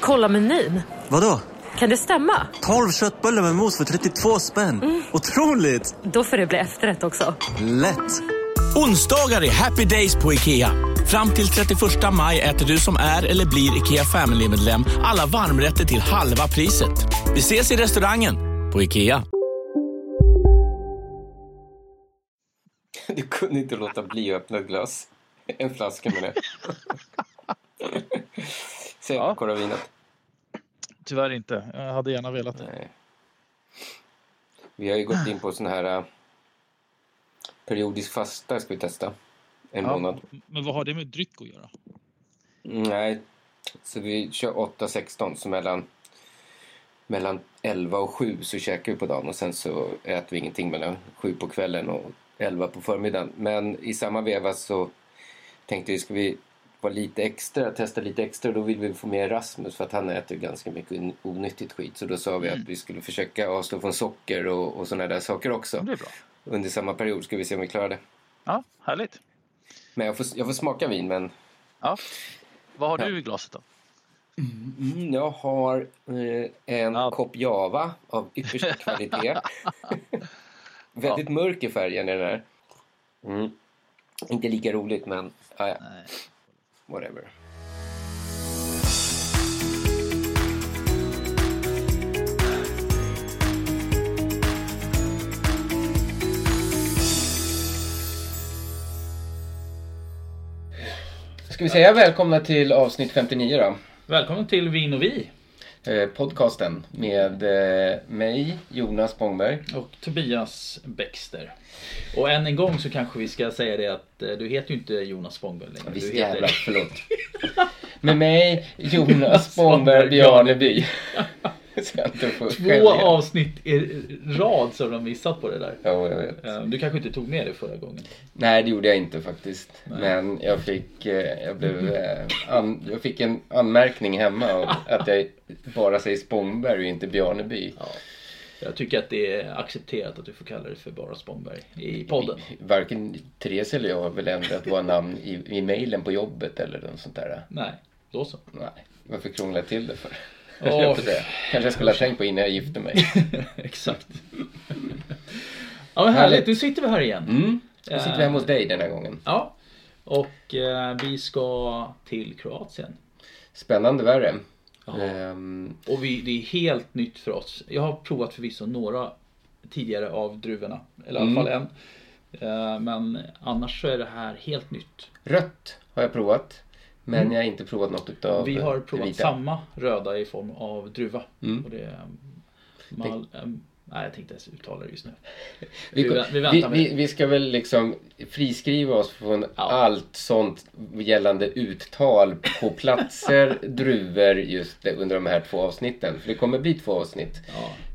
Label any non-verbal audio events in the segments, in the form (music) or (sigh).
Kolla menyn. Vadå? Kan det stämma? 12 köttbullar med mos för 32 spänn. Otroligt! Då får det bli efterrätt också. Lätt! Onsdagar är happy days på IKEA. Fram till 31 maj äter du som är eller blir IKEA Family-medlem alla varmrätter till halva priset. Vi ses i restaurangen på IKEA. Du kunde inte låta bli att öppna ett glas. En flaska med det. (laughs) Säg Ja. koravinet. Tyvärr inte. Jag hade gärna velat det. Nej. Vi har ju gått in på sån här äh, periodisk fasta ska vi testa. En Ja, månad. Men vad har det med dryck att göra? Nej, så vi kör 8-16 så mellan, mellan 11 och 7 så käkar vi på dagen och sen så äter vi ingenting mellan 7 på kvällen och 11 på förmiddagen. Men i samma veva så tänkte vi ska vi vara lite extra, testa lite extra. Då vill vi få med Rasmus för att han äter ganska mycket on- onyttigt skit. Så då sa vi att vi skulle försöka avstå från socker och, och sådana där saker också. Det är bra. Under samma period ska vi se om vi klarar det. Ja, härligt. Men jag får, jag får smaka vin men Ja. Vad har Ja. du i glaset då? Mm, jag har eh, en Ja. kopp Java av yppersta (laughs) kvalitet. Väldigt mörk i färgen är den här. Mm. Inte lika roligt men ah, ja, Nej. Whatever. Ska vi säga välkomna till avsnitt 59 då? Välkommen till Vin och Vi podcasten med eh, mig, Jonas Spångberg. och Tobias Bäckster. Och än en gång så kanske vi ska säga det att eh, du heter ju inte Jonas Spångberg längre. Visst du jävlar, förlåt. Med mig, Jonas (laughs) Spångberg Bjarneby. (laughs) (laughs) Två avsnitt i rad så har de missat på det där. Ja, jag vet. Eh, Du kanske inte tog med det förra gången? Nej, det gjorde jag inte faktiskt. Men jag fick, eh, jag, blev, eh, an, jag fick en anmärkning hemma av (laughs) att jag bara säger Spångberg och inte Bjarneby. Ja. Jag tycker att det är accepterat att du får kalla dig för bara Spångberg i podden. Varken Therese eller jag har väl ändrat våra namn i, i mejlen på jobbet eller något sånt där. Nej, då så. Nej, varför krångla till det för? Jag får säga. Kanske jag skulle ha tänkt på innan jag gifte mig. (laughs) Exakt. Ja men härligt, nu sitter vi här igen. Mm. Då sitter vi hemma hos dig den här gången. Ja. Och eh, vi ska till Kroatien. Spännande värre. Ehm, Och vi, det är helt nytt för oss. Jag har provat förvisso några tidigare av druvorna. Eller i alla Mm. fall en. Eh, men annars så är det här helt nytt. rött har jag provat. Men jag har inte provat något utav Mm. Vi har provat vita. samma röda i form av druva. Mm. Och det är mal, em, nej, jag tänkte ens uttala det just nu. (laughs) Vi, Vi vi väntar med vi, ska väl liksom friskriva oss från Ja. allt sånt gällande uttal på platser, (laughs) druvor just under de här två avsnitten. För det kommer bli två avsnitt.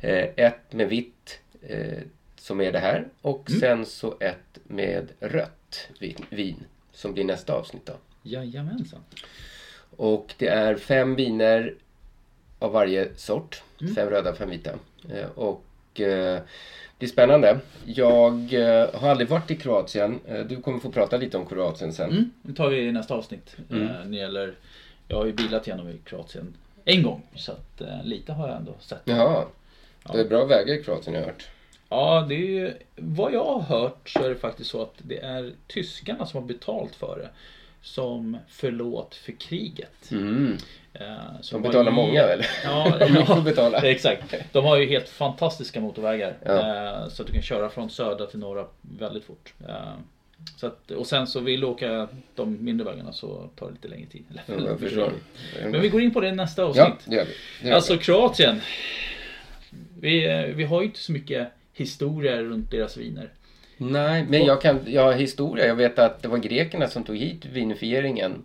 Ja. Eh, ett med vitt eh, som är det här och Mm. sen så ett med rött vin, vin som blir nästa avsnitt då. Jajamensan. Och det är fem viner av varje sort. Mm. Fem röda, fem vita. Eh, Och eh, det är spännande. Jag eh, har aldrig varit i Kroatien. Du kommer få prata lite om Kroatien sen. Mm, det tar vi i nästa avsnitt. Mm. Eh, när det gäller, jag har ju bilat genom i Kroatien en gång. Så att lite har jag ändå sett. Jaha. Det är bra vägar i Kroatien har jag hört. Ja, det är ju, vad jag har hört så är det faktiskt så att det är tyskarna som har betalt för det. Som förlåt för kriget. Mm. Eh, De betalar har- många eller? Ja, (laughs) ja, betala. (laughs) exakt. De har ju helt fantastiska motorvägar. Ja. Eh, så att du kan köra från södra till norra väldigt fort. Eh, så att, och sen så vill du åka de mindre vägarna så tar det lite längre tid. Ja. Men vi går in på det i nästa avsnitt. Ja, det gör vi. Det gör Alltså vi. Kroatien. Vi, vi har ju inte så mycket historia runt deras viner. Nej, men jag kan, jag har historia. Jag vet att det var grekerna som tog hit vinifieringen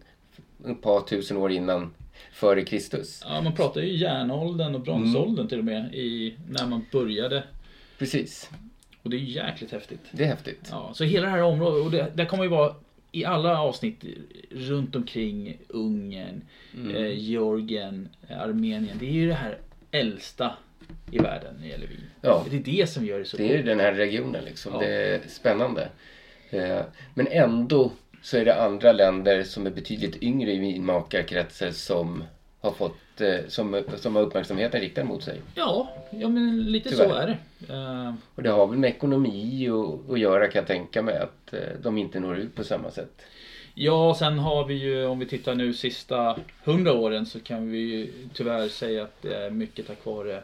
ett par tusen år innan. före Kristus. Ja, man pratar ju järnåldern och bronsåldern till och med i, när man började. Precis. Och det är jäkligt häftigt. Det är häftigt. Ja, så hela det här området, och det, där kommer ju vara i alla avsnitt runt omkring Ungern, Mm. eh, Georgien, Armenien. Det är ju det här äldsta i världen när det gäller vin. Ja. Det är det som gör det så Det är ju den här regionen liksom. Ja. Det är spännande. Eh, Men ändå så är det andra länder som är betydligt yngre i vinmakarkretsar som har fått eh, som, som har uppmärksamheten riktad mot sig. Ja, ja men lite så Tyvärr. är det. Eh, Och det har väl med ekonomi att, att göra kan jag tänka mig att de inte når ut på samma sätt. Ja, sen har vi ju, om vi tittar nu sista hundra åren så kan vi ju tyvärr säga att det är mycket tack vare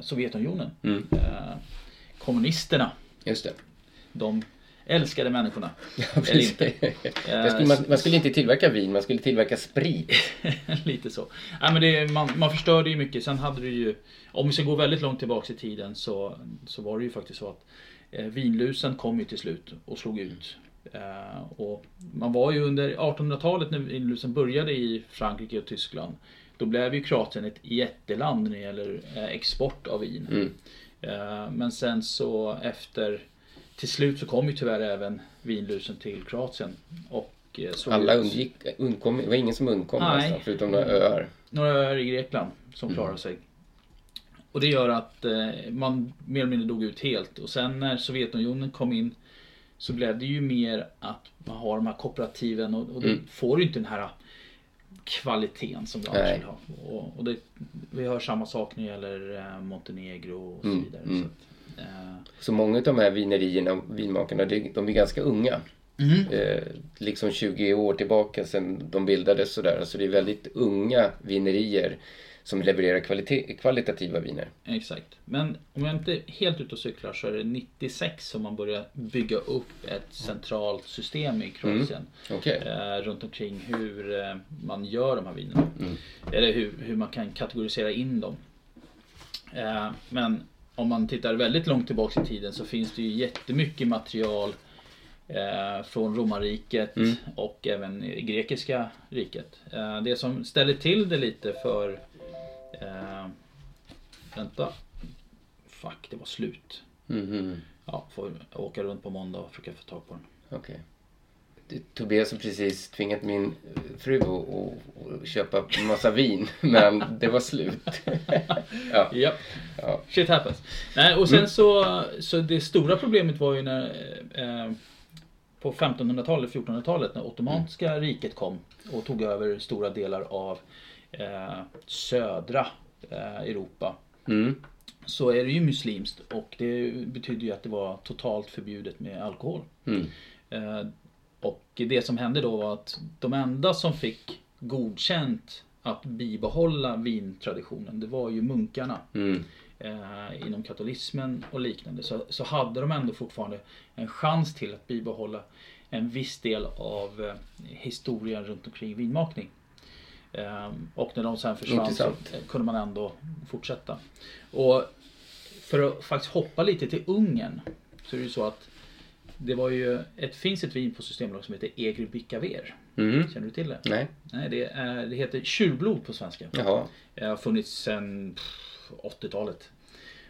Sovjetunionen. Mm. Eh, kommunisterna, Just det. de älskade människorna. Ja, Eller inte. (laughs) Skulle man, man skulle inte tillverka vin, man skulle tillverka sprit. (laughs) Lite så. Nej, men det, man, man förstörde ju mycket. Sen hade du ju, om vi ska gå väldigt långt tillbaks i tiden så, så var det ju faktiskt så att eh, vinlusen kom ju till slut och slog ut. Eh, och man var ju under 1800-talet när vinlusen började i Frankrike och Tyskland. Då blev ju Kroatien ett jätteland när det gäller eh, export av vin. Mm. Eh, men sen så efter till slut så kom ju tyvärr även vinlusen till Kroatien. Och eh, Alla undgick, undkom, det var ingen som undkom Nej. nästan, förutom några öar. några öar i Grekland som klarar sig. Och det gör att man mer eller mindre dog ut helt. Och sen när Sovjetunionen kom in så blev det ju mer att man har de här kooperativen och, och då Mm. får du inte den här kvaliteten som du annars vill ha. Och, och det, vi hör samma sak när det gäller eh, Montenegro och så Mm, vidare. mm. Så att, eh, Så många av de här vinerierna, vinmakarna, det- de är ganska unga. Mm. Eh, liksom 20 år tillbaka sedan de bildades sådär. Så det är väldigt unga vinerier som levererar kvalitet, kvalitativa viner. Exakt. Men om jag inte är helt ute och cyklar så är det 96 som man börjar bygga upp ett centralt system i Kroatien. Okej. Eh, runt omkring hur eh, man gör de här vinerna. Eller hur, hur man kan kategorisera in dem. Eh, men om man tittar väldigt långt tillbaka i tiden så finns det ju jättemycket material eh, från romarriket Mm. och även grekiska riket. Eh, det som ställer till det lite för eh, Vänta. Fuck, det var slut. Mhm. Ja, får åka runt på måndag och försöka få tag på den. Okej. Det- Tobias har precis tvingat min fru att, att, att köpa massa vin, (laughs) men det var slut. (laughs) ja. Japp. Ja. Shit happens. Nej, och sen så, så det stora problemet var ju när eh, på 1500-talet, 1400-talet när Ottomanska riket kom och tog över stora delar av eh, södra eh, Europa. Mm. Så är det ju muslimskt och det betyder ju att det var totalt förbjudet med alkohol. Mm. Eh, och det som hände då var att de enda som fick godkänt att bibehålla vintraditionen det var ju munkarna. Mm. Eh, inom katolismen och liknande så, så hade de ändå fortfarande en chans till att bibehålla en viss del av eh, historien runt omkring vinmakning. Eh, och när de sen försvann så Intressant. kunde man ändå fortsätta. Och för att faktiskt hoppa lite till Ungern så är det ju så att det var ju, ett, finns ett vin på Systembolaget som heter Egri Bickaver. Mm. Känner du till det? Nej. Nej, det, är, det heter tjurblod på svenska. Jaha. Det har funnits sedan pff, 80-talet.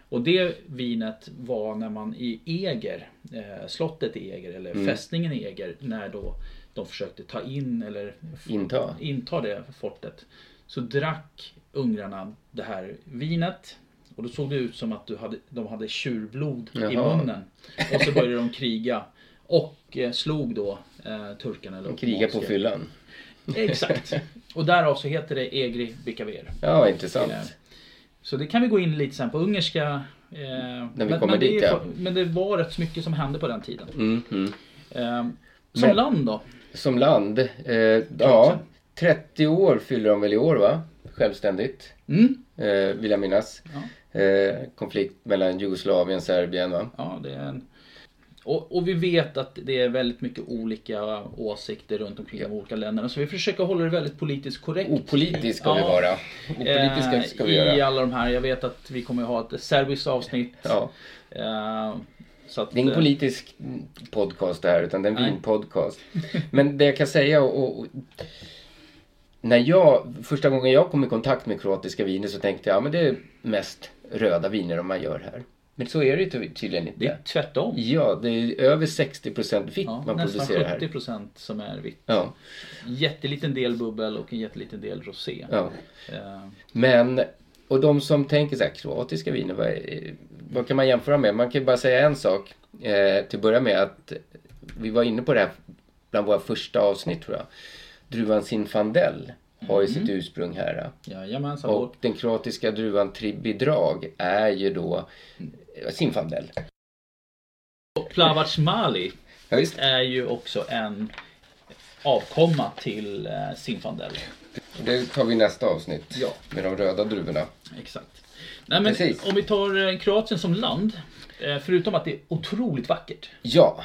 Och det vinet var när man i Eger, eh, slottet i Eger eller Mm. fästningen i Eger, när då de försökte ta in eller Inta. inta det fortet. Så drack ungrarna det här vinet. Och då såg det ut som att du hade, de hade tjurblod i Jaha. munnen. Och så började de kriga. Och eh, slog då eh, turkarna. Eller De krigar på fyllan. Exakt. Och därav så heter det Egri Bikaver. Ja, intressant. Eh, Så det kan vi gå in lite sen på ungerska. Eh, När vi men, kommer men, dit, är, ja. men det var rätt mycket som hände på den tiden. Mm, mm. Eh, som Men- land då? Som land, eh, ja, 30 år fyller de väl i år va? Självständigt, Mm. eh, vill jag minnas. Eh, konflikt mellan Jugoslavien och Serbien va? Ja, det är en... och, och vi vet att det är väldigt mycket olika åsikter runt omkring de olika länderna. Så vi försöker hålla det väldigt politiskt korrekt. Opolitisk ska vi vara. Opolitiska Eh, ska vi I göra. alla de här. Jag vet att vi kommer ha ett serbiskt avsnitt. Ja. Så att, Det är ingen eh, politisk podcast det här utan det är en Nej. vinpodcast. Men det jag kan säga och, och när jag, första gången jag kom i kontakt med kroatiska viner så tänkte jag, ja men det är mest röda viner de man gör här. Men så är det tydligen inte. Det är tvärtom. Ja, det är över 60% vitt Ja, man nästan producerar här. 70% som är vitt. Ja, Jätteliten del bubbel och en jätteliten del rosé. ja. Eh, Men, och de som tänker så här, kroatiska viner, vad, kan man jämföra med? Man kan ju bara säga en sak. Eh, till att börja med att vi var inne på det här bland våra första avsnitt tror jag. Druvan Zinfandel har ju sitt ursprung här. Jajamensan. Och den kroatiska druvan Tribidrag är ju då eh, Zinfandel. Och Plavac Mali Ja, är ju också en avkomma till eh, Zinfandel. Det tar vi i nästa avsnitt. Ja. Med de röda druvorna. Exakt. Nej, men Precis. om vi tar eh, Kroatien som land. eh, Förutom att det är otroligt vackert. Ja.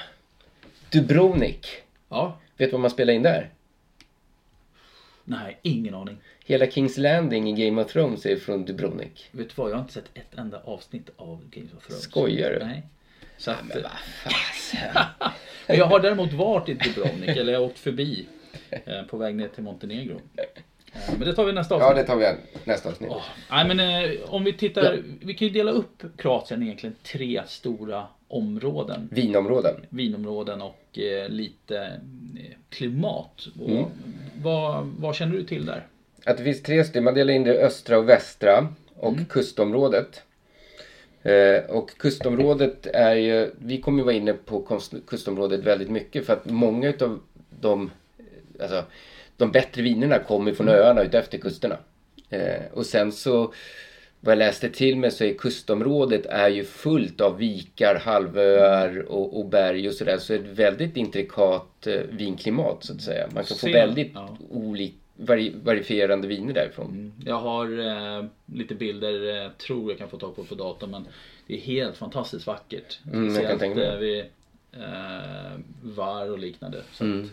Dubrovnik. Ja. Vet du vad man spelar in där? Nej, ingen aning. Hela Kings Landing i Game of Thrones är från Dubrovnik. Vet du vad? Jag har inte sett ett enda avsnitt av Games of Thrones. Skojar du? Nej. Så att, eh, (laughs) jag har däremot varit i Dubrovnik, eller jag har åkt förbi eh, på väg ner till Montenegro. Eh, Men det tar vi nästa avsnitt. Ja, det tar vi nästa avsnitt. Åh, Nej men eh, om vi tittar, Ja. vi kan ju dela upp Kroatien i egentligen tre stora områden. Vinområden. Vinområden och eh, lite eh, klimat. Och Mm. vad, vad känner du till där? Att det finns tre stycken. Man delar in det i östra och västra och Mm. kustområdet. Eh, och kustområdet är ju, vi kommer ju vara inne på kustområdet väldigt mycket för att många utav de, alltså, de bättre vinerna kommer från Mm. öarna utefter kusterna. Eh, och sen så, vad jag läste till mig så är kustområdet är ju fullt av vikar, halvöar och, och berg och sådär. Så ett väldigt intrikat eh, vinklimat så att säga. Man kan få väldigt ja. olik, vari, varierande viner därifrån. Jag har eh, lite bilder, eh, tror jag kan få tag på på datorn men det är helt fantastiskt vackert. Mm, jag kan Speciellt tänka mig. eh, vid eh, var och liknande. Så Mm. att,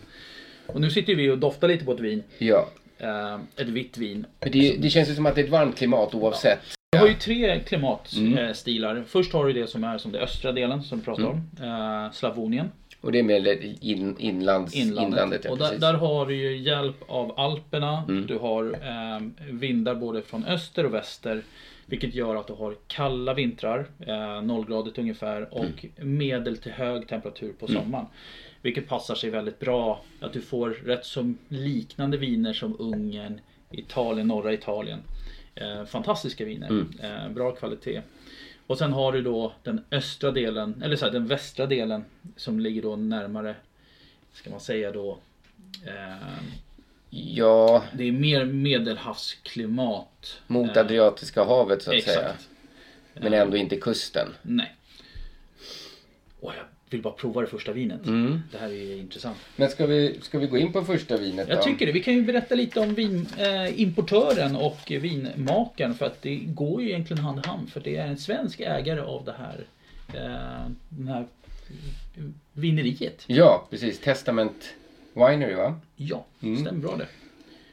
och nu sitter vi och doftar lite på ett vin. Ja. Eh, ett vitt vin. Men det, det känns ju som att det är ett varmt klimat oavsett. Du har ju tre klimatstilar. Mm. Eh. Först har du det som är som det östra delen som du pratar Mm. om. Eh, Slavonien. Och det är mer in, inlands, Inlandet. inlandet. ja, och där, där har du ju hjälp av Alperna. Mm. Du har eh, vindar både från öster och väster. Vilket gör att du har kalla vintrar, eh, nollgradigt ungefär, och medel till hög temperatur på Mm. sommaren. Vilket passar sig väldigt bra. Att du får rätt som liknande viner som Ungern, Italien, norra Italien. Eh, fantastiska viner. Mm. Eh, bra kvalitet. Och sen har du då den östra delen, eller så här, den västra delen som ligger då närmare, ska man säga då, eh, Ja, det är mer medelhavsklimat. mot Eh, Adriatiska havet så att exakt. säga. Men ändå inte kusten. Nej. Och jag vill bara prova det första vinet. Mm. Det här är ju intressant. Men ska vi, ska vi gå in på första vinet Jag då? tycker det. Vi kan ju berätta lite om vinimportören eh, och vinmakaren. För att det går ju egentligen hand i hand. För det är en svensk ägare av det här, eh, den här vineriet. Ja, precis. Testament Winery va? Ja, Mm. stämmer bra det.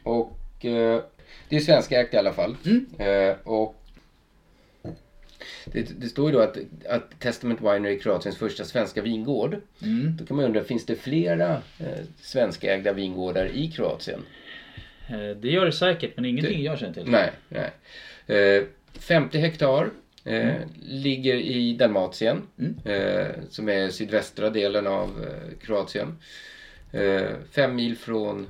Och eh, det är svenskägt i alla fall. Mm. Eh, och det, det står ju då att, att Testament Winery är Kroatiens första svenska vingård. Mm. Då kan man undra, finns det flera eh, svenskägda vingårdar i Kroatien? Eh, det gör det säkert, men ingenting jag känner till. Nej, nej. Eh, 50 hektar eh, ligger i Dalmatien Mm. eh, som är sydvästra delen av eh, Kroatien. Eh, fem mil från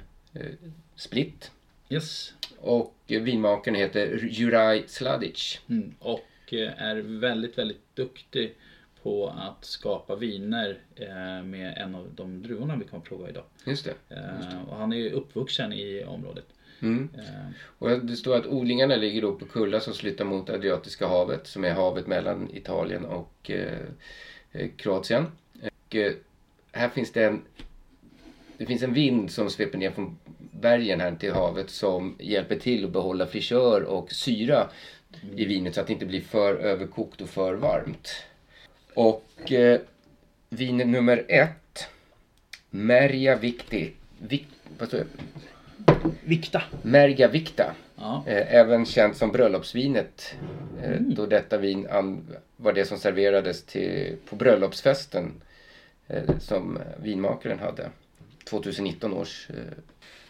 Split. Yes. Och vinmakaren heter Juraj Sladic. Mm. Och eh, är väldigt, väldigt duktig på att skapa viner eh, med en av de druvorna vi kommer att prova idag. Just det. Eh, Och han är ju uppvuxen i området. Mm. Och det står att odlingarna ligger då på kullar som slutar mot Adriatiska havet som är havet mellan Italien och eh, Kroatien. Och, eh, här finns det en det finns en vind som sveper ner från bergen här till havet som hjälper till att behålla frisör och syra i vinet så att det inte blir för överkokt och för varmt. Och eh, vin nummer ett. Merja står det? Vikta. Merga Victa. Ja. Eh, även känt som bröllopsvinet. Eh, Mm. Då detta vin var det som serverades till, på bröllopsfesten eh, som vinmakaren hade. 2019 års eh,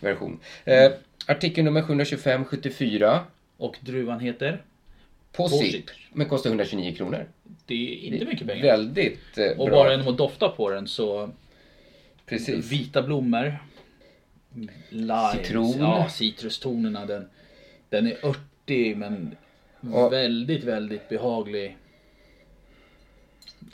version. Eh, Artikel nummer 725 74. Och druvan heter? Posip. Posip. Men kostar 129 kronor. Det är inte mycket pengar. Väldigt eh, Och bra. bara genom att dofta på den så... Precis. Vita blommor. Lime. Citron. Ja, citrustonerna. Den, den är örtig men Och- väldigt, väldigt behaglig.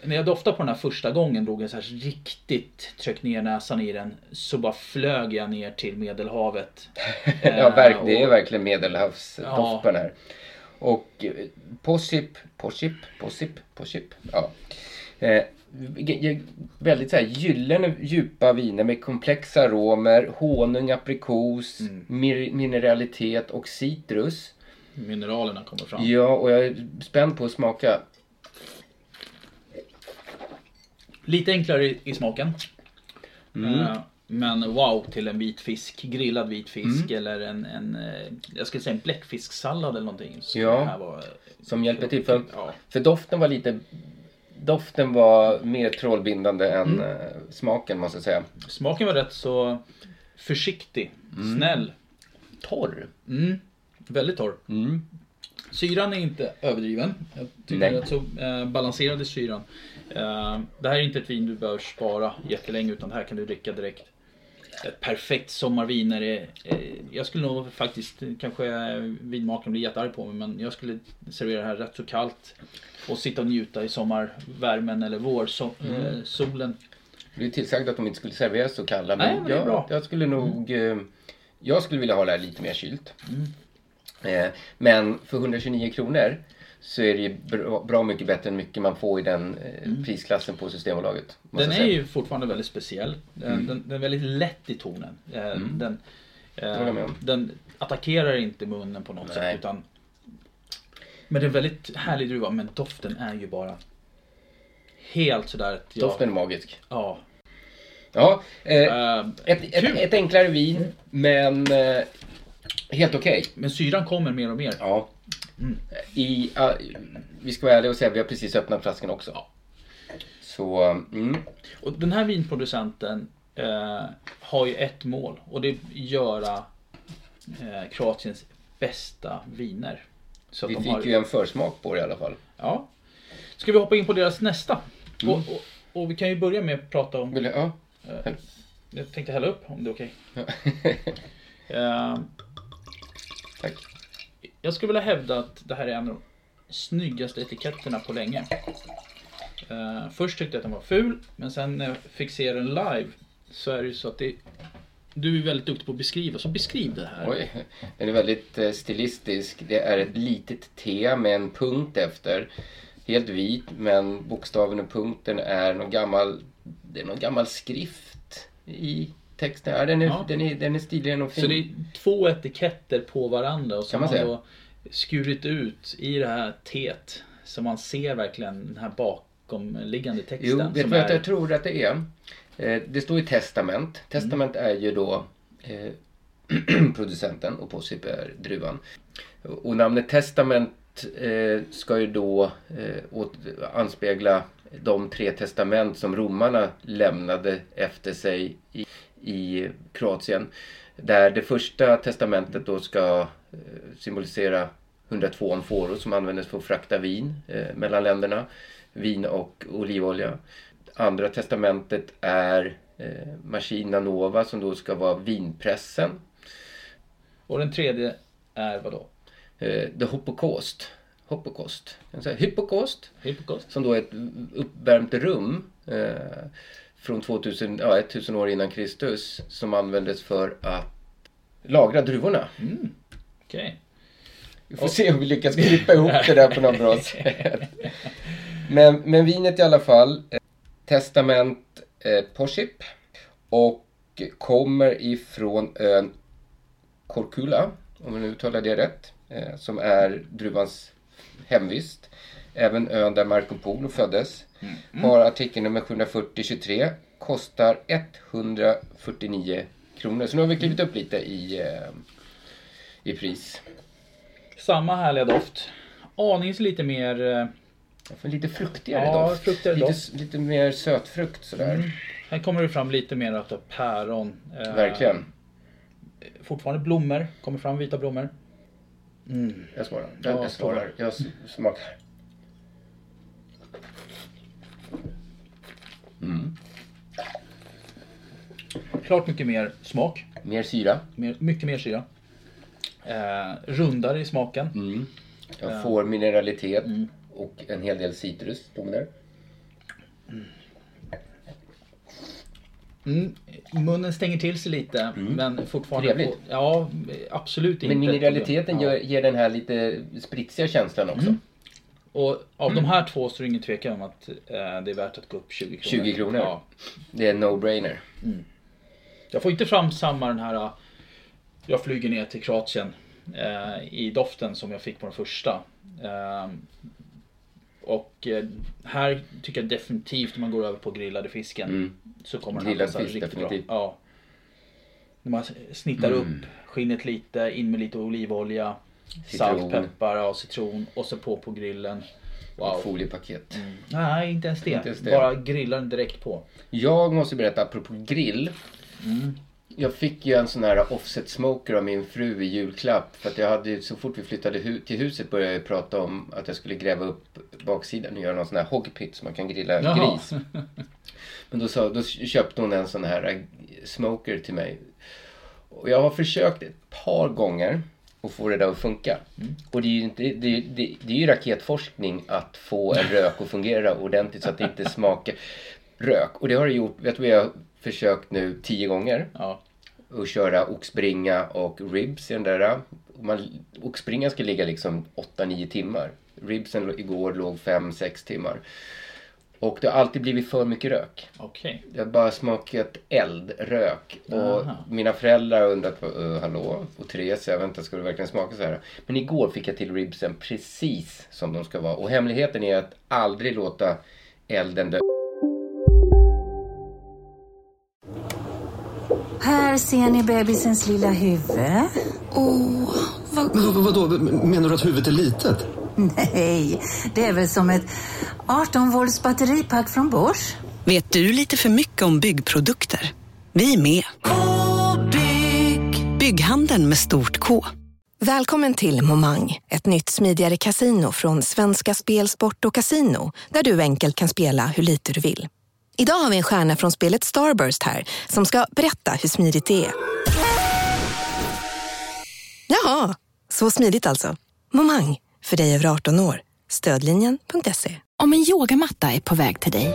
När jag doftade på den här första gången, drog jag så här riktigt, tryck ner näsan i den, så bara flög jag ner till medelhavet. (laughs) ja, verk, det är verkligen medelhavsdoft på den här. Och eh, Posip, Posip, Posip, Posip. Ja. Eh, väldigt så här gyllene djupa viner med komplexa aromer, honung, aprikos, Mm. mineralitet och citrus. Mineralerna kommer fram. Ja, och jag är spänd på att smaka. Lite enklare i, i smaken. Mm. Eh, men wow till en vit fisk, grillad vit fisk Mm. eller en, en eh, jag skulle säga en bläckfisksallad eller någonting. Så Ja. det här var, Som hjälper till. För, Ja. för doften var lite... Doften var mer trollbindande än Mm. eh, smaken måste jag säga. Smaken var rätt så försiktig, snäll. Torr. Mm. Väldigt torr. Mm. Syran är inte överdriven. Jag tycker Nej. det är rätt så eh, balanserad i syran. Eh, det här är inte ett vin du behöver spara jättelänge utan det här kan du dricka direkt. Ett perfekt sommarvin är det. Eh, jag skulle nog faktiskt, kanske vinmakaren blir jättearg på mig men jag skulle servera det här rätt så kallt. Och sitta och njuta i sommarvärmen eller vårsolen. Mm. Eh, blev tillsagd att de inte skulle serveras så kalla. Nej, men det är jag. Mm. jag skulle nog... eh, Jag skulle vilja ha det här lite mer kylt. Eh, Men för 129 kronor så är det ju bra, bra mycket bättre än mycket man får i den eh, prisklassen på Systembolaget. Mm. Den är ju fortfarande väldigt speciell. Den, Mm. den, den är väldigt lätt i tonen. Eh, Den, eh, den attackerar inte munnen på något Nej. sätt. Utan, men det är en väldigt härlig druva. Men doften är ju bara helt sådär att jag, Doften är magisk. Ja. Ja, eh, Eh, ett, ett, ett enklare vin men eh, helt okej. men syran kommer mer och mer. Ja. I, ah, vi ska vara ärliga och säga att vi har precis öppnat flaskan också. Ja. Så, mm. Och den här vinproducenten eh, har ju ett mål. Och det är att göra eh, Kroatiens bästa viner. Så att Vi fick har, ju en försmak på det i alla fall. Ja. Ska vi hoppa in på deras nästa? Mm. Och, och, och vi kan ju börja med att prata om... Vill du, ja. Eh, jag tänkte hälla upp om det är okej. (laughs) Eh, Tack jag skulle vilja hävda att det här är en av de snyggaste etiketterna på länge. Uh, först tyckte jag att den var ful, men sen när jag fick se den live så är det ju så att det... Du är väldigt duktig på att beskriva, så beskriv det här. Oj, den är väldigt eh, stilistisk. Det är ett litet T med en punkt efter. Helt vit, men bokstaven och punkten är någon gammal, det är någon gammal skrift i texten. Ja, den, är, Ja. den, är, den är stilig och fin. Så det är två etiketter på varandra och så Kan har man man säga. då skurit ut i det här teet så man ser verkligen den här bakomliggande texten. Jo, vet du vad är... jag tror att det är? Eh, Det står ju testament. Testament är ju då eh, (clears throat) producenten och Possip är druvan. Och namnet testament eh, ska ju då eh, åt, anspegla de tre testament som romarna lämnade efter sig i, i Kroatien. Där det första testamentet då ska eh, symbolisera 102 amforor som användes för att frakta vin eh, mellan länderna. Vin och olivolja. Andra testamentet är eh, Machina Nova som då ska vara vinpressen. Och den tredje är vadå? Eh, The Hoppocaust. Hoppocaust. Hypocaust? Som då är ett uppvärmt rum eh, från 2000, ja, 1000 år innan Kristus som användes för att lagra druvorna. Okej. Vi får se om vi lyckas klippa ihop det där på något bra (laughs) sätt. Men, men vinet i alla fall. eh, Testament eh, Posip. Och kommer ifrån ön Korkula. Om jag nu uttalar det rätt. Eh, som är druvans hemvist. Även ön där Marco Polo föddes. Har artikel nummer 740-23. Kostar 149 kronor. Så nu har vi klivit upp lite i, eh, i pris. Samma härliga doft. Anings lite mer... eh, lite fruktigare Ja, doft. fruktigare lite, doft. lite mer sötfrukt sådär. Här kommer det fram lite mer av päron. eh, Verkligen. fortfarande blommor. Kommer fram vita blommor. Jag svarar. Ja, Jag, jag svarar. Jag smakar. Klart mycket mer smak. Mer syra. Mer, mycket mer syra. Eh, rundare i smaken. Mm. Jag får mineralitet och en hel del citrus. Står där. Mm. Munnen stänger till sig lite men fortfarande... Trevligt. På, ja, absolut inte. Men mineraliteten Ja. ger den här lite spritsiga känslan också. Och av de här två så är det ingen tvekan om att eh, det är värt att gå upp 20 kronor. 20 kronor. Ja. Det är en no-brainer. Jag får inte fram samma den här eh, Jag flyger ner till Kroatien eh, i doften som jag fick på den första. Eh, och eh, här tycker jag definitivt man går över på grillade fisken så kommer den här passa riktigt definitivt. bra. Ja. När man snittar upp skinnet lite, in med lite olivolja, Citron. salt, peppar, ja, citron och så på på grillen. Wow. Foliepaket. Nej, inte ens. Inte ens det. Bara grillar den direkt på. Jag måste berätta apropå grill. Jag fick ju en sån här offset smoker av min fru i julklapp. För att jag hade så fort vi flyttade hu- till huset började jag prata om att jag skulle gräva upp baksidan och göra någon sån här hogpit så man kan grilla Jaha. gris. (laughs) Men då, sa, då köpte hon en sån här smoker till mig. Och jag har försökt ett par gånger att få det där att funka. Och det är ju, inte, det, det, det är ju raketforskning att få en rök att fungera ordentligt så att det inte (laughs) smakar rök. Och det har det gjort, jag tror jag har försökt nu tio gånger. Ja. Och köra oxbringa och ribs i den där. Man, oxbringan ska ligga liksom 8-9 timmar. Ribsen igår låg 5-6 timmar. Och det har alltid blivit för mycket rök. Okej. Jag har bara smakat eld, rök. Och Aha. mina föräldrar har undrat, uh, hallå? Och Therese, jag väntar, ska det verkligen smaka så här? Men igår fick jag till ribsen precis som de ska vara. Och hemligheten är att aldrig låta elden dö. Här ser ni bebisens lilla huvud. Men vad, vadå, menar du att huvudet är litet? Nej, det är väl som ett 18 volts batteripack från Bosch. Vet du lite för mycket om byggprodukter? Vi är med. -bygg. Bygghandeln med stort K. Välkommen till Momang, ett nytt smidigare casino från Svenska Spel, Sport och Casino där du enkelt kan spela hur lite du vill. Idag har vi en stjärna från spelet Starburst här som ska berätta hur smidigt det är. Jaha, så smidigt alltså. Momang, för dig över 18 år. Stödlinjen.se. Om en yogamatta är på väg till dig,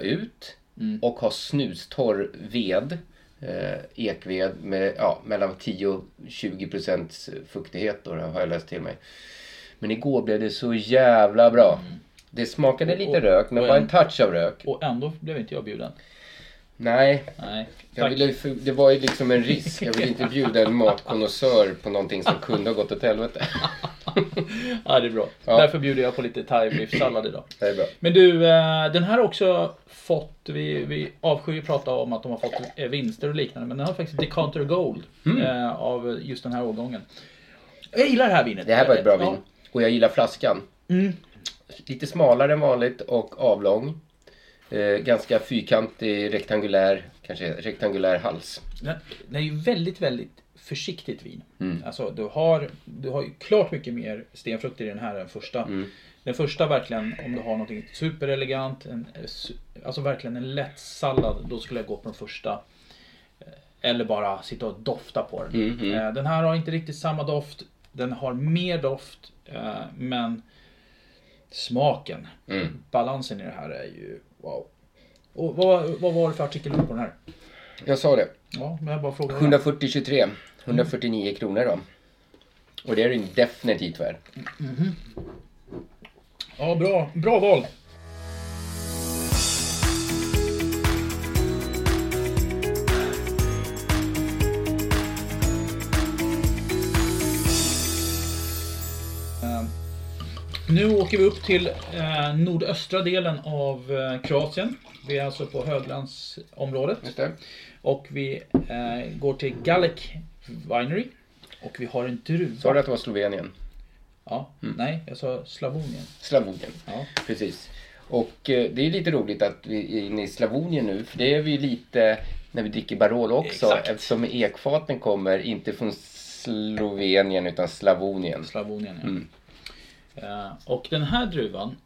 Ut och ha snustorr ved, eh, ekved med ja, mellan 10 och 20 procents fuktighet då, har jag läst till mig. Men igår blev det så jävla bra. Det smakade lite Och- rök, men bara en- en touch av rök. Och ändå blev inte jag bjuden. Nej, Nej. jag ville, för- det var ju liksom en risk. Jag ville inte (laughs) bjuda en matkonnässör på någonting som (laughs) kunde ha gått åt helvete. (laughs) Ja, det är bra. Ja. Därför bjuder jag på lite thai biffsallad idag. Det är bra. Men du, eh, den här har också fått, vi, vi avskyr att prata om att de har fått eh, vinster och liknande, men den har faktiskt Decanter Gold Mm. eh, av just den här årgången. Jag gillar det här vinet. Det här var ett bra Ja. vin. Och jag gillar flaskan. Mm. Lite smalare än vanligt och avlång. Eh, ganska fyrkantig, rektangulär, kanske rektangulär hals. Den, den är ju väldigt, väldigt försiktigt vin. Mm. Alltså, du har, du har ju klart mycket mer stenfrukter i den här än första. Mm. Den första verkligen, om du har någonting superelegant, en, alltså verkligen en lätt sallad, då skulle jag gå på den första. Eh, Eller bara sitta och dofta på den. Mm, mm. Eh, Den här har inte riktigt samma doft. Den har mer doft, eh, men smaken, Mm. balansen i det här är ju wow. Och vad, vad var det för artikel på den här? Jag sa det. Ja, men jag bara frågar. 140-23. 149 kronor då. Och det är den definitivt värd. Mhm. Ja, bra, bra val. Nu åker vi upp till eh, nordöstra delen av eh, Kroatien. Vi är alltså på höglandsområdet. Och vi eh, går till Galek Winery. Och vi har en druva. Sa du att det var Slovenien? Ja, nej, jag sa Slavonien. Slavonien. Ja. Precis. Och eh, det är lite roligt att vi är inne i Slavonien nu, för det är vi lite när vi dricker Barolo också, Exakt. eftersom ekfaten kommer inte från Slovenien utan Slavonien. Slavonien, ja. Mm. Eh, och den här druvan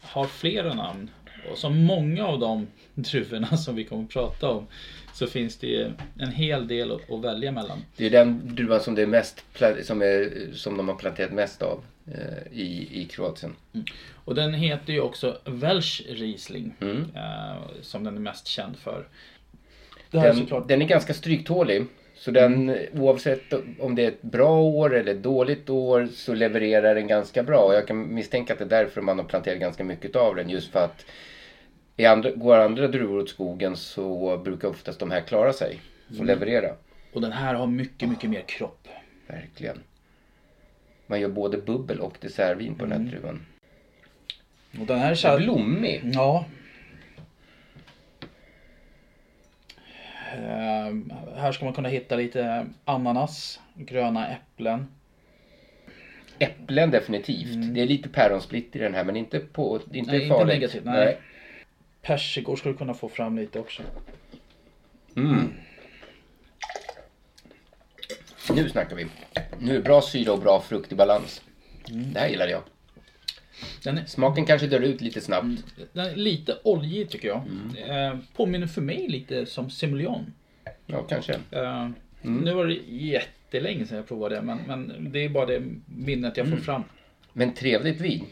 har flera namn. Och som många av de (laughs) druvorna som vi kommer att prata om så finns det en hel del att, välja mellan. Det är den druvan som, det är mest, som, är, som de har planterat mest av eh, i, i Kroatien. Och den heter ju också Welsh Riesling. Mm. eh, som den är mest känd för. Den, den är ganska stryktålig. Så den, oavsett om det är ett bra år eller ett dåligt år så levererar den ganska bra. Och jag kan misstänka att det är därför man har planterat ganska mycket av den. Just för att i andra, går andra druvor åt skogen så brukar oftast de här klara sig och Mm. leverera. Och den här har mycket, mycket mer kropp. Verkligen. Man gör både bubbel och dessertvin på den här druvan. Och den här är Så blommig. Ja. Här ska man kunna hitta lite ananas, gröna äpplen. Äpplen definitivt. Det är lite päronsplitt i den här men inte, på, inte Nej, inte farligt. negativt, nej. Persikor skulle du kunna få fram lite också. Mm. Nu snackar vi. Nu är det bra syra och bra frukt i balans. Det här gillar jag. Den är, Smaken kanske dör ut lite snabbt. den är lite oljig tycker jag. Mm. Eh, påminner för mig lite som semillon. Ja, kanske. Eh, Mm. Nu var det jättelänge sedan jag provade det men, men det är bara det minnet jag får Mm. fram. Men trevligt vin.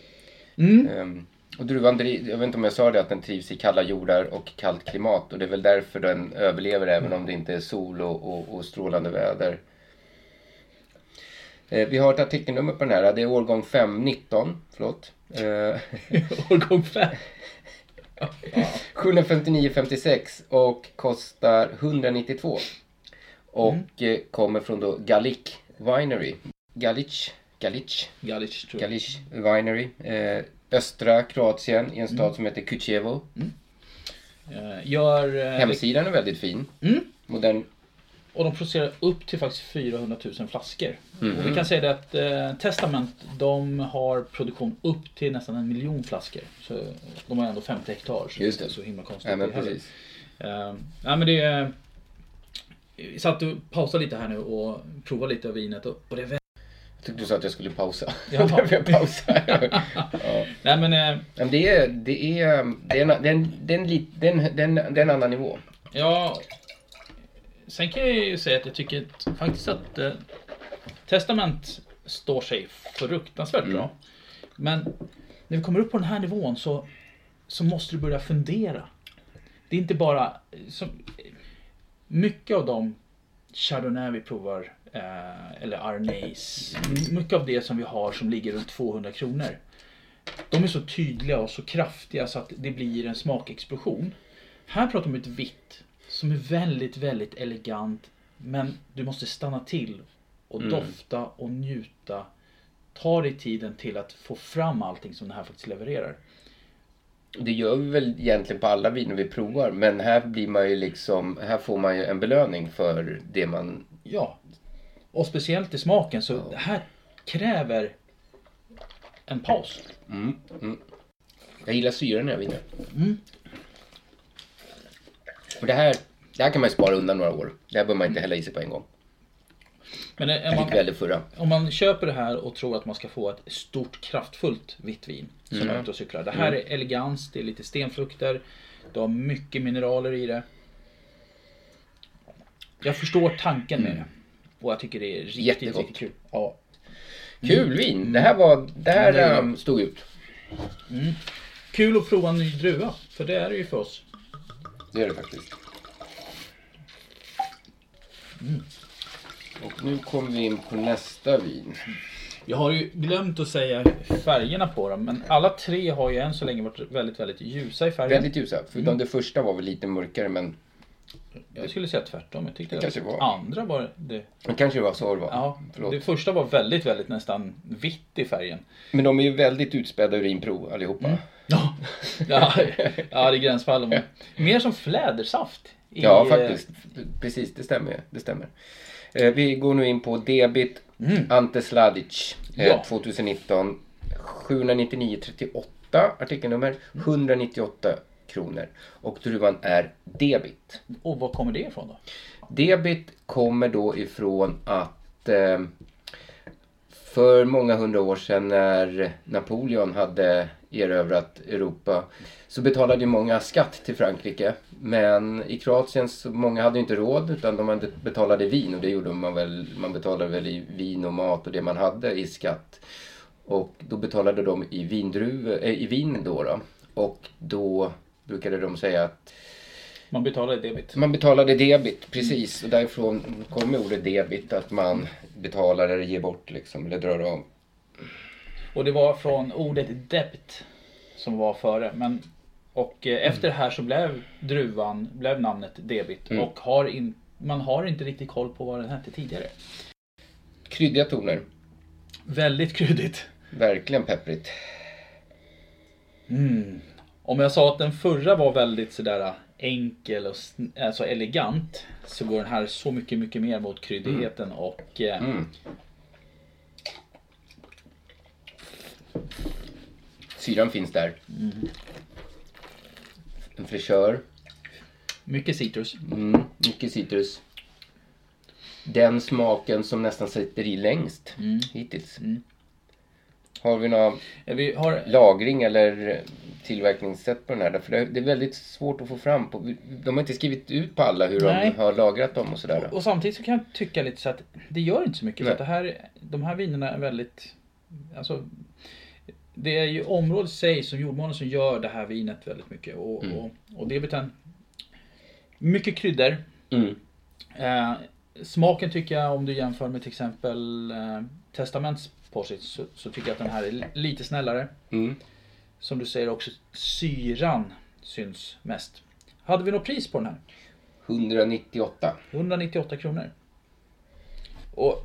Mm. Ehm, och druvan, jag vet inte om jag sa det, att den trivs i kalla jordar och kallt klimat. Och det är väl därför den överlever även om det inte är sol och, och, och strålande väder. Eh, vi har ett artikelnummer på den här. Det är årgång 519. Förlåt. Eh, (laughs) årgång 5? 759,56 och kostar 192. Och eh, kommer från då Galic Winery. Galic, Galic, Galic tror jag. Galic Winery. Östra Kroatien i en stad som heter Kuchevo. Eh, gör... Hemsidan är väldigt fin. Mm. Modern. Och de producerar upp till faktiskt 400 000 flaskor. Mhm. Och vi kan säga det att eh, Testament de har produktion upp till nästan en miljon flaskor. Så de har ändå 50 hektar. Så Just det är det. så himla konstigt. Ja, men precis. Eh, ja, men det är... Vi satt och pausade lite här nu och provade lite av vinet. Och, och det är väldigt... Jag tyckte du sa att jag skulle pausa. Därför (laughs) jag pausar. (laughs) ja. Nej men... Eh, Men det är, det är, det är, en, det är, en, det är, en, lit- det är, en, det är, en, det är en annan nivå. Ja, sen kan jag ju säga att jag tycker att, faktiskt att eh, Testament står sig fruktansvärt Mm. bra. Men när vi kommer upp på den här nivån så, så måste du börja fundera. Det är inte bara... Som, mycket av de Chardonnay vi provar, eh, eller Arnaise, mycket av det som vi har som ligger runt 200 kronor. De är så tydliga och så kraftiga så att det blir en smakexplosion. Här pratar vi om ett vitt som är väldigt, väldigt elegant. Men du måste stanna till och Mm. dofta och njuta. Ta dig tiden till att få fram allting som den här faktiskt levererar. Det gör vi väl egentligen på alla viner vi provar. Men här blir man ju liksom, här får man ju en belöning för det man... Ja. Och speciellt i smaken så det här kräver en paus. Mm, mm. Jag gillar syran i det här vinet. Mm. Och det här, det här kan man ju spara undan några år. Det här behöver man inte hälla i sig på en gång. Men är Jag man, väl förra. om man köper det här och tror att man ska få ett stort kraftfullt vitt vin som Mm. är ute och cyklar. Det här Mm. är elegans, det är lite stenfrukter, det har mycket mineraler i det. Jag förstår tanken med det. Och jag tycker det är riktigt, Mm. Jättegott. riktigt kul. Ja. Kul vin! Det här var, det här Mm. Um, stod ut. Mm. Kul att prova en ny druva, för det är det ju för oss. Det är det faktiskt. Mm. Och nu kommer vi in på nästa vin. Jag har ju glömt att säga färgerna på dem, men alla tre har ju än så länge varit väldigt, väldigt ljusa i färgen. Väldigt ljusa. Förutom Mm. det första var väl lite mörkare men Jag skulle säga tvärtom. Jag tyckte Det att kanske var. andra var det. Det kanske var så det var. Ja, Förlåt. det första var väldigt, väldigt nästan vitt i färgen. Men de är ju väldigt utspädda urinprov allihopa. Mm. Ja, ja, ja det är gränsfall. Mer som flädersaft. i, Ja, eh, faktiskt. Precis, det stämmer. Det stämmer. Eh, vi går nu in på Debit Ante Sladic eh, Ja. 2019. 799,38 artikelnummer. 198 kronor. Och druvan är Debit. Och var kommer det ifrån då? Debit kommer då ifrån att eh, för många hundra år sedan när Napoleon hade erövrat Europa så betalade ju många skatt till Frankrike. Men i Kroatien så många hade inte råd utan de betalade vin och det gjorde man väl. Man betalade väl i vin och mat och det man hade i skatt. Och då betalade de i, vindruv, eh, i vin då, då. Och då brukade de säga att Man betalar debit. man betalade debit, precis. Och därifrån kommer ordet debit, att man betalar eller ger bort liksom, eller drar av. Och det var från ordet debit som var före. Men, och eh, efter det här så blev druvan, blev namnet debit. Mm. Och har in, man har inte riktigt koll på vad den hette tidigare. Kryddiga toner. Väldigt kryddigt. Verkligen pepprigt. Mm. Om jag sa att den förra var väldigt sådär enkel och alltså elegant. Så går den här så mycket, mycket mer mot kryddigheten och eh, Mm. Syran finns där. Mm. En fräschör. mycket citrus. Mm, mycket citrus. Den smaken som nästan sitter i längst Mm. hittills. Har vi någon Vi har lagring eller tillverkningssätt på den här? Därför det är väldigt svårt att få fram. På, de har inte skrivit ut på alla hur Nej. de har lagrat dem och sådär. Och samtidigt så kan jag tycka lite så att det gör inte så mycket. För Nej. att det här, de här vinerna är väldigt... Alltså, det är ju området i sig som jordmånen som gör det här vinet väldigt mycket. Och, Mm. och, och det betänd... Mycket kryddor. Mm. Eh, smaken tycker jag om du jämför med till exempel eh, Testaments Possit så, så tycker jag att den här är li- lite snällare. Mm. Som du säger också syran syns mest. Hade vi något pris på den här? 198. 198 kronor. Och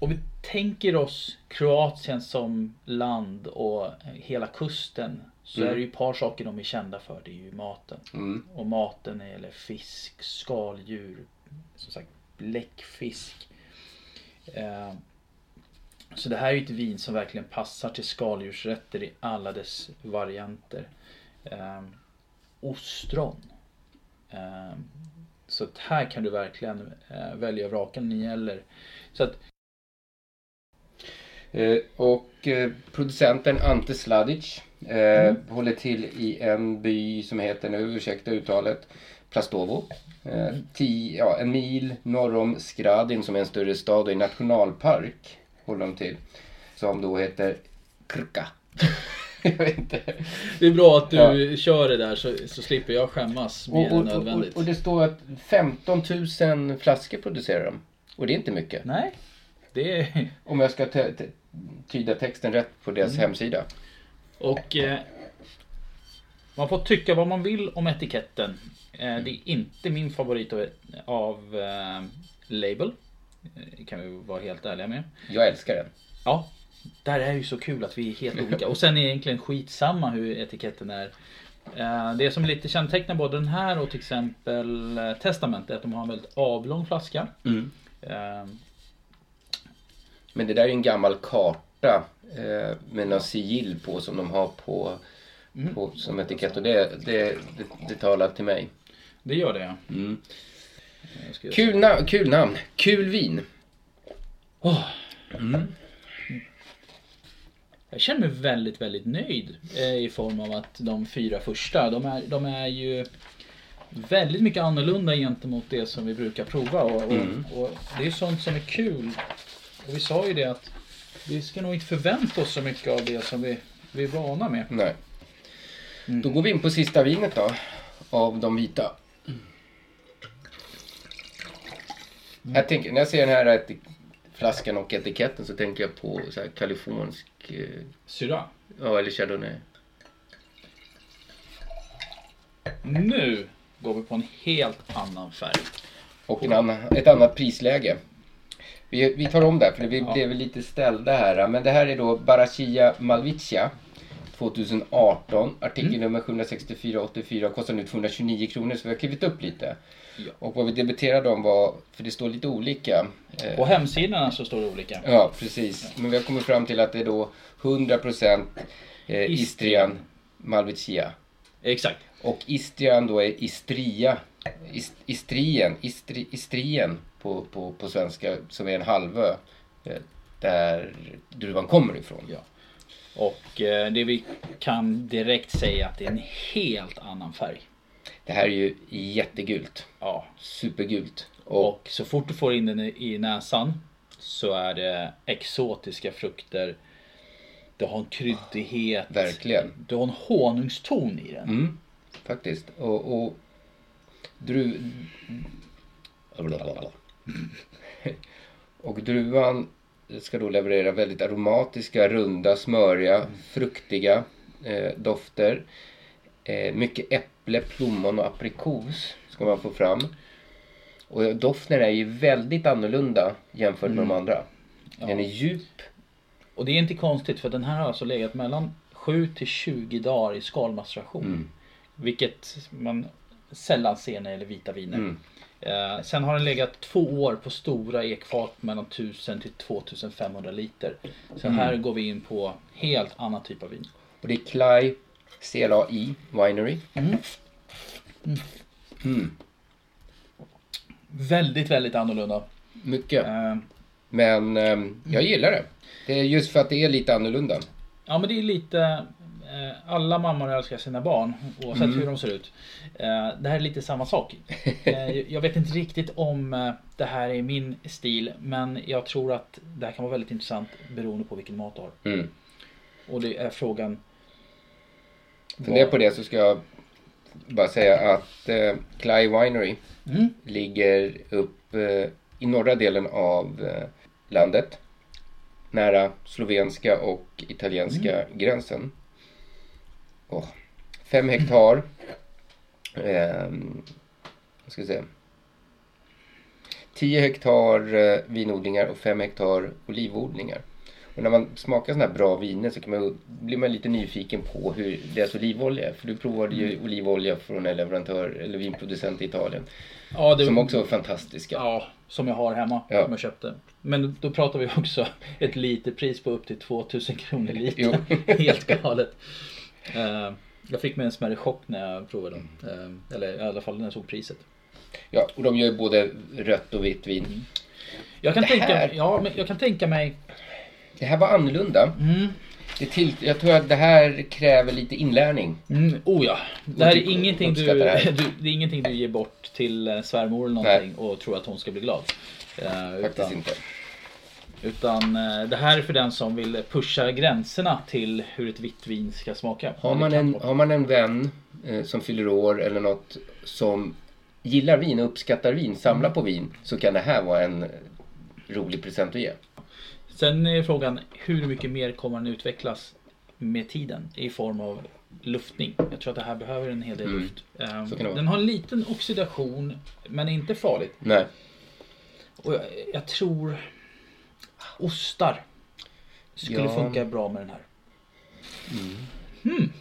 om vi tänker oss Kroatien som land och hela kusten så Mm. är det ju ett par saker de är kända för. Det är ju maten. Mm. Och maten gäller fisk, skaldjur, som sagt bläckfisk. Eh, så det här är ju ett vin som verkligen passar till skaldjursrätter i alla dess varianter. Eh, ostron. Eh, så här kan du verkligen eh, välja och vraka när det gäller. Så att Eh, och eh, producenten Ante Sladic eh, Mm. håller till i en by som heter, nu ursäkta uttalet, Plastovo. Mm. tio, ja, en mil norr om Skradin som är en större stad och en nationalpark de till. Som då heter Krka. (laughs) Jag vet inte. det är bra att du Ja. kör det där så, så slipper jag skämmas mer Och, än och, och, nödvändigt. och det står att 15 000 flaskor producerar de. Och det är inte mycket. Nej, det är... Om jag ska tyda texten rätt på deras Mm. hemsida. Och eh, man får tycka vad man vill om etiketten. Eh, det är inte min favorit av, av eh, label. Kan vi vara helt ärliga med. Jag älskar den. Ja, där är ju så kul att vi är helt olika. Och sen är det egentligen skitsamma hur etiketten är. Eh, Det som lite kännetecknar både den här och till exempel eh, Testament är att de har en väldigt avlång flaska. Mm. Eh, Men det där är en gammal karta eh, med några sigill på som de har på, Mm. på som etikett. Och det, det, det, det talar till mig. Det gör det ja. Mm. Kul, na- kul namn. Kul vin. Åh. Mm. Jag känner mig väldigt, väldigt nöjd eh, i form av att de fyra första, de är, de är ju väldigt mycket annorlunda gentemot det som vi brukar prova. Och, och, Mm. och det är sånt som är kul. Och vi sa ju det att vi ska nog inte förvänta oss så mycket av det som vi, vi är vana med. Nej. Då går vi in på sista vinet då. Av de vita. Jag tänker, när jag ser den här flaskan och etiketten så tänker jag på så här kalifornisk... Eh, Syrah. ja, eller chardonnay. Nu går vi på en helt annan färg. Och en annan, ett annat prisläge. Vi, vi tar om det här för vi blev lite ställda här. Men det här är då Barachia Malvicia 2018. Artikel nummer 76484 kostar nu 229 kronor så vi har klivit upp lite. Och vad vi debatterade om var, för det står lite olika. eh, På hemsidorna så står det olika. Ja, precis. Men vi har kommit fram till att det är då 100% eh, Istrian Malvicia. Exakt. Och Istrian då är Istria. Ist, istrien, Istri, Istrien på, på, på svenska, som är en halvö. eh, Där druvan kommer ifrån. Ja. Och eh, det vi kan direkt säga att det är en helt annan färg. Det här är ju jättegult. Ja. Supergult. Och, så fort du får in den i näsan så är det exotiska frukter. Du har en kryddighet. Verkligen. Du har en honungston i den. Mm, faktiskt. Och, och dru... (laughs) Och druvan ska då leverera väldigt aromatiska, runda, smöriga, fruktiga eh, dofter. Eh, mycket äpple, plommon och aprikos ska man få fram. Och doften är ju väldigt annorlunda jämfört med de andra. Den är djup. Och det är inte konstigt för den här har alltså legat mellan 7 till 20 dagar i skalmaceration. Mm. Vilket man sällan ser när det gäller vita viner. Eh, sen har den legat två år på stora ekfat mellan 1000 till 2500 liter. Så Mm. här går vi in på helt annan typ av vin. Och det är Clay CLAI Winery. Mm. Mm. Väldigt, väldigt annorlunda. Mycket. Eh, Men ehm, jag gillar det. Det är just för att det är lite annorlunda. Ja men det är lite eh, Alla mammor älskar sina barn oavsett Mm. hur de ser ut. Eh, det här är lite samma sak. (laughs) Eh, jag vet inte riktigt om eh, det här är min stil men jag tror att det här kan vara väldigt intressant beroende på vilken mat du har. Mm. Och det är frågan Fundera på det så ska jag bara säga att eh, Clay Winery Mm. ligger upp eh, i norra delen av eh, landet. Nära slovenska och italienska gränsen. Åh, fem hektar. Ehm, vad ska jag säga? 10 hektar eh, vinodlingar och 5 hektar olivodlingar. Och när man smakar sådana här bra viner så kan man, blir man lite nyfiken på hur deras olivolja är. För du provade ju Mm. olivolja från en leverantör eller vinproducent i Italien. Ja, det- Som också var fantastiska. Ja, som jag har hemma. Ja. Som jag köpte. Men då pratar vi också (laughs) ett literpris på upp till 2000 kronor liter. (laughs) Helt galet. Eh, jag fick mig en smärre chock när jag provade dem. Eh, eller i alla fall när jag såg priset. Ja, och de gör ju både rött och vitt vin. Jag kan, Det tänka, här- ja, men jag kan tänka mig... Det här var annorlunda. Mm. Det till, jag tror att det här kräver lite inlärning. Mm, oh ja. Det här är ingenting du, det (laughs) du, det är ingenting du ger bort till eh, svärmor eller någonting och tror att hon ska bli glad. Eh, Faktiskt utan, inte. Utan eh, det här är för den som vill pusha gränserna till hur ett vitt vin ska smaka. Har man en, har man en vän eh, som fyller år eller något som gillar vin och uppskattar vin, samlar på vin, så kan det här vara en eh, rolig present att ge. Sen är frågan hur mycket mer kommer den utvecklas med tiden i form av luftning. Jag tror att det här behöver en hel del Mm. luft. Eh, vara. Den har en liten oxidation men inte farligt. Nej. Och jag, jag tror ostar skulle Ja. funka bra med den här. Hmm.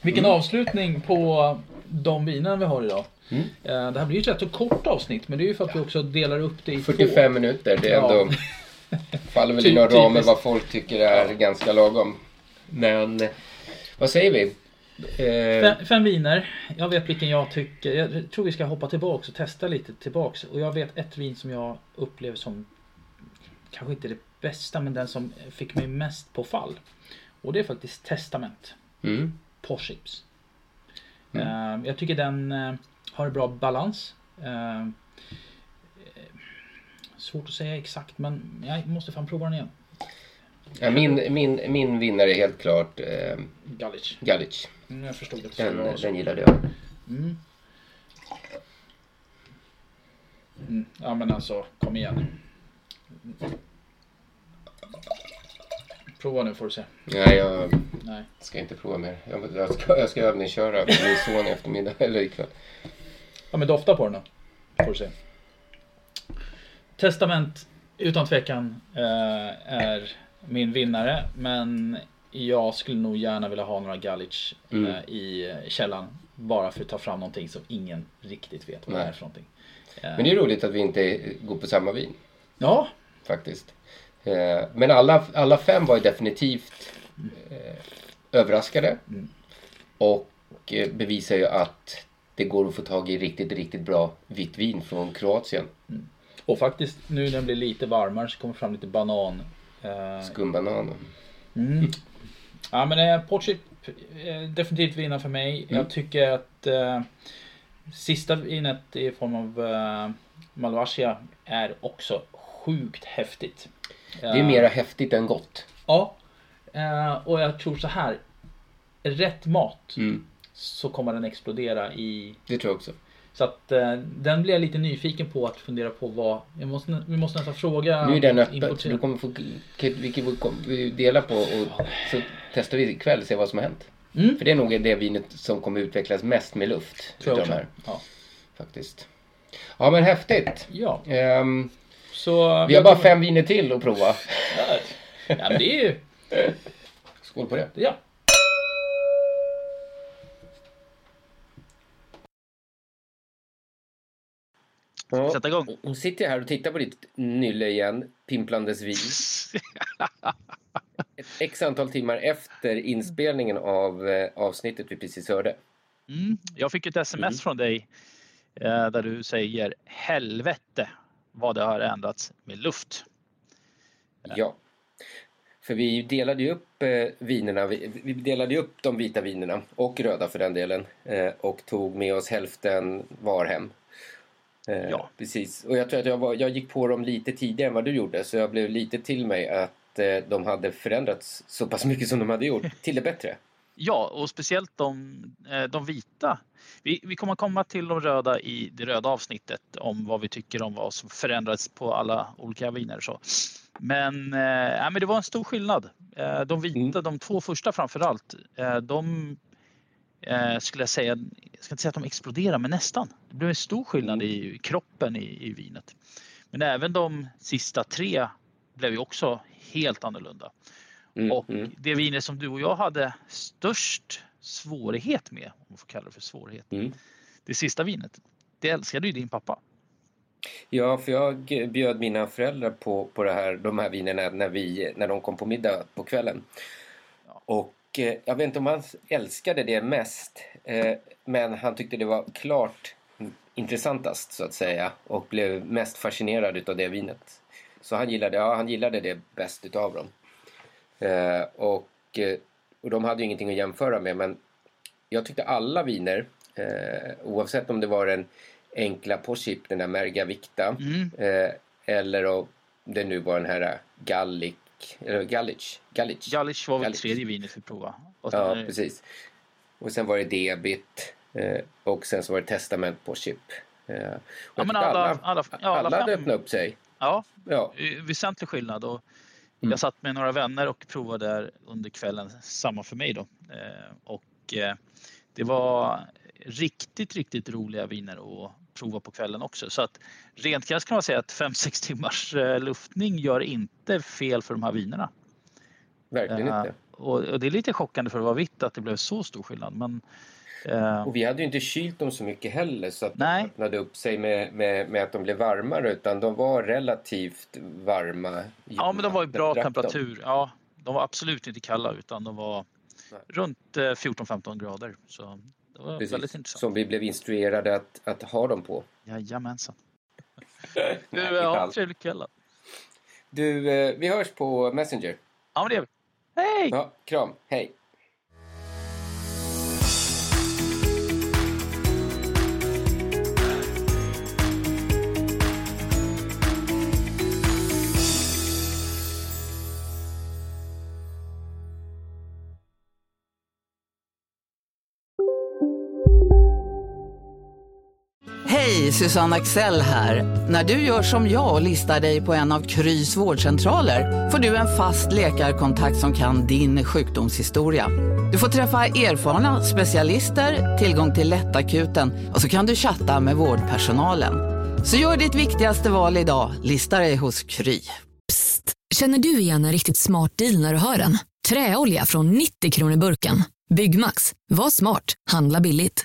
Vilken Mm. avslutning på de vinen vi har idag. Mm. Eh, Det här blir ju ett rätt så kort avsnitt men det är ju för att vi också delar upp det i två. 45 minuter, det är Ja. ändå... faller väl inom ramen vad folk tycker är ganska lagom. Men vad säger vi? Eh, Fem, fem viner. Jag vet vilken jag tycker. Jag tror vi ska hoppa tillbaks och testa lite tillbaks. Och jag vet ett vin som jag upplever som kanske inte det bästa men den som fick mig mest på fall. Och det är faktiskt Testament. Mm. Porschips. Mm. Eh, jag tycker den eh, har en bra balans. Svårt att säga exakt men jag måste fan prova den igen. ja, min, min, min vinnare är helt klart eh, Gallic. Gallic. Mm, jag förstod att det Den, vara så. den gillade jag. Mm. Mm. Ja men alltså, kom igen. Prova nu får du se. Nej, jag Nej. Ska inte prova mer. Jag, jag, ska, jag ska övningsköra med min son i eftermiddag (laughs) eller ikväll. Ja men dofta på den då. Får du se. Testament utan tvekan eh, är min vinnare. Men jag skulle nog gärna vilja ha några Galic Mm. eh, i källaren. Bara för att ta fram någonting som ingen riktigt vet vad det Nej. är för någonting. Eh, Men det är roligt att vi inte går på samma vin. Ja. Faktiskt. Eh, Men alla, alla fem var ju definitivt överraskade. Och eh, bevisar ju att det går att få tag i riktigt, riktigt bra vitt vin från Kroatien. Och faktiskt nu när den blir lite varmare så kommer fram lite banan. Eh, Skumbanan. Mm. Ja men eh, Portchip eh, definitivt vinnare för mig. Mm. Jag tycker att eh, sista vinet i form av eh, Malvasia är också sjukt häftigt. Det är mera häftigt än gott. Ja. Eh, och jag tror så här. Rätt mat Mm. så kommer den explodera i... Det tror jag också. Så att eh, den blir jag lite nyfiken på att fundera på vad... Jag måste, vi måste nästan fråga... Nu är den öppen. Så du kommer få, vi kan vi dela på och så testar vi ikväll och ser vad som har hänt. Mm. För det är nog det vinet som kommer utvecklas mest med luft. Tror jag här. Ja. Faktiskt. Ja men häftigt. Ja. Ehm, Så, vi har bara fem viner till att prova. Ja, ja men det är ju... Skål på det. Ja. Ja, Sätta igång. Hon sitter här och tittar på ditt nylle igen, pimplandes vin. (laughs) Ett x antal timmar efter inspelningen av eh, avsnittet vi precis hörde. Mm. Jag fick ett sms Mm. från dig eh, där du säger helvete vad det har ändrats med luft. Ja. För vi delade ju upp eh, vinerna, vi, vi delade ju upp de vita vinerna och röda för den delen eh, och tog med oss hälften var hem. Eh, Ja. Precis. Och jag tror att jag, var, jag gick på dem lite tidigare än vad du gjorde så jag blev lite till mig att eh, de hade förändrats så pass mycket som de hade gjort (laughs) till det bättre. Ja, och speciellt de, eh, de vita. Vi, vi kommer komma till de röda i det röda avsnittet om vad vi tycker om vad som förändrats på alla olika viner. Så. Men, eh, men det var en stor skillnad. Eh, de vita, de två första framför allt, eh, de eh, skulle jag säga, jag ska inte säga att de exploderar, men nästan. Det blev en stor skillnad i kroppen i, i vinet. Men även de sista tre blev ju också helt annorlunda. Mm, Och det viner som du och jag hade störst svårighet med, om man får kalla det för svårighet, Mm. det sista vinet, det älskade ju din pappa. Ja, för jag bjöd mina föräldrar på, på det här, de här vinerna när, vi, när de kom på middag på kvällen. Och eh, jag vet inte om han älskade det mest. Eh, men han tyckte det var klart intressantast så att säga. Och blev mest fascinerad utav det vinet. Så han gillade, ja, han gillade det bäst utav dem. Eh, och, och de hade ju ingenting att jämföra med men jag tyckte alla viner, oavsett om det var den enkla på chip, den där Merga Victa, Mm. eller om det nu var den här Gallic, eller Gallic, Gallic. Gallic var väl Gallic. tredje vinet vi provade. Ja, eh, precis. Och sen var det Debit eh, och sen så var det Testament på chip. Eh, jag men tyckte alla- alla, alla- ja, alla, alla hade öppnat upp sig. Ja, Ja. eh, väsentlig skillnad. Och Mm. Jag satt med några vänner och provade där under kvällen, samma för mig då. Och det var riktigt, riktigt roliga viner att prova på kvällen också. Så att rent krasst kan man säga att 5-6 (laughs) timmars eh, luftning gör inte fel för de här vinerna. Verkligen Eh, inte. Och, och det är lite chockande för att vara vitt att det blev så stor skillnad. Men, eh, Och vi hade ju inte kylt dem så mycket heller så att Nej. de öppnade upp sig med, med, med att de blev varmare utan de var relativt varma. ja, men de var i bra dem. temperatur. Ja, de var absolut inte kalla utan de var runt eh, 14-15 grader. Så det var väldigt Precis, intressant. som vi blev instruerade att, att ha dem på. Jajamensan. (laughs) Du, (laughs) ja, alls. trevlig kväll då. Du, eh, vi hörs på Messenger. Ja, men det gör vi. Hej! Ja, kram, hej. Susanne Axel här. När du gör som jag och listar dig på en av Krys vårdcentraler får du en fast läkarkontakt som kan din sjukdomshistoria. Du får träffa erfarna specialister, tillgång till lättakuten och så kan du chatta med vårdpersonalen. Så gör ditt viktigaste val idag, listar dig hos Kry. Känner du igen en riktigt smart deal när du hör den? Träolja från 90 kronor burken. Byggmax. Var smart. Handla billigt.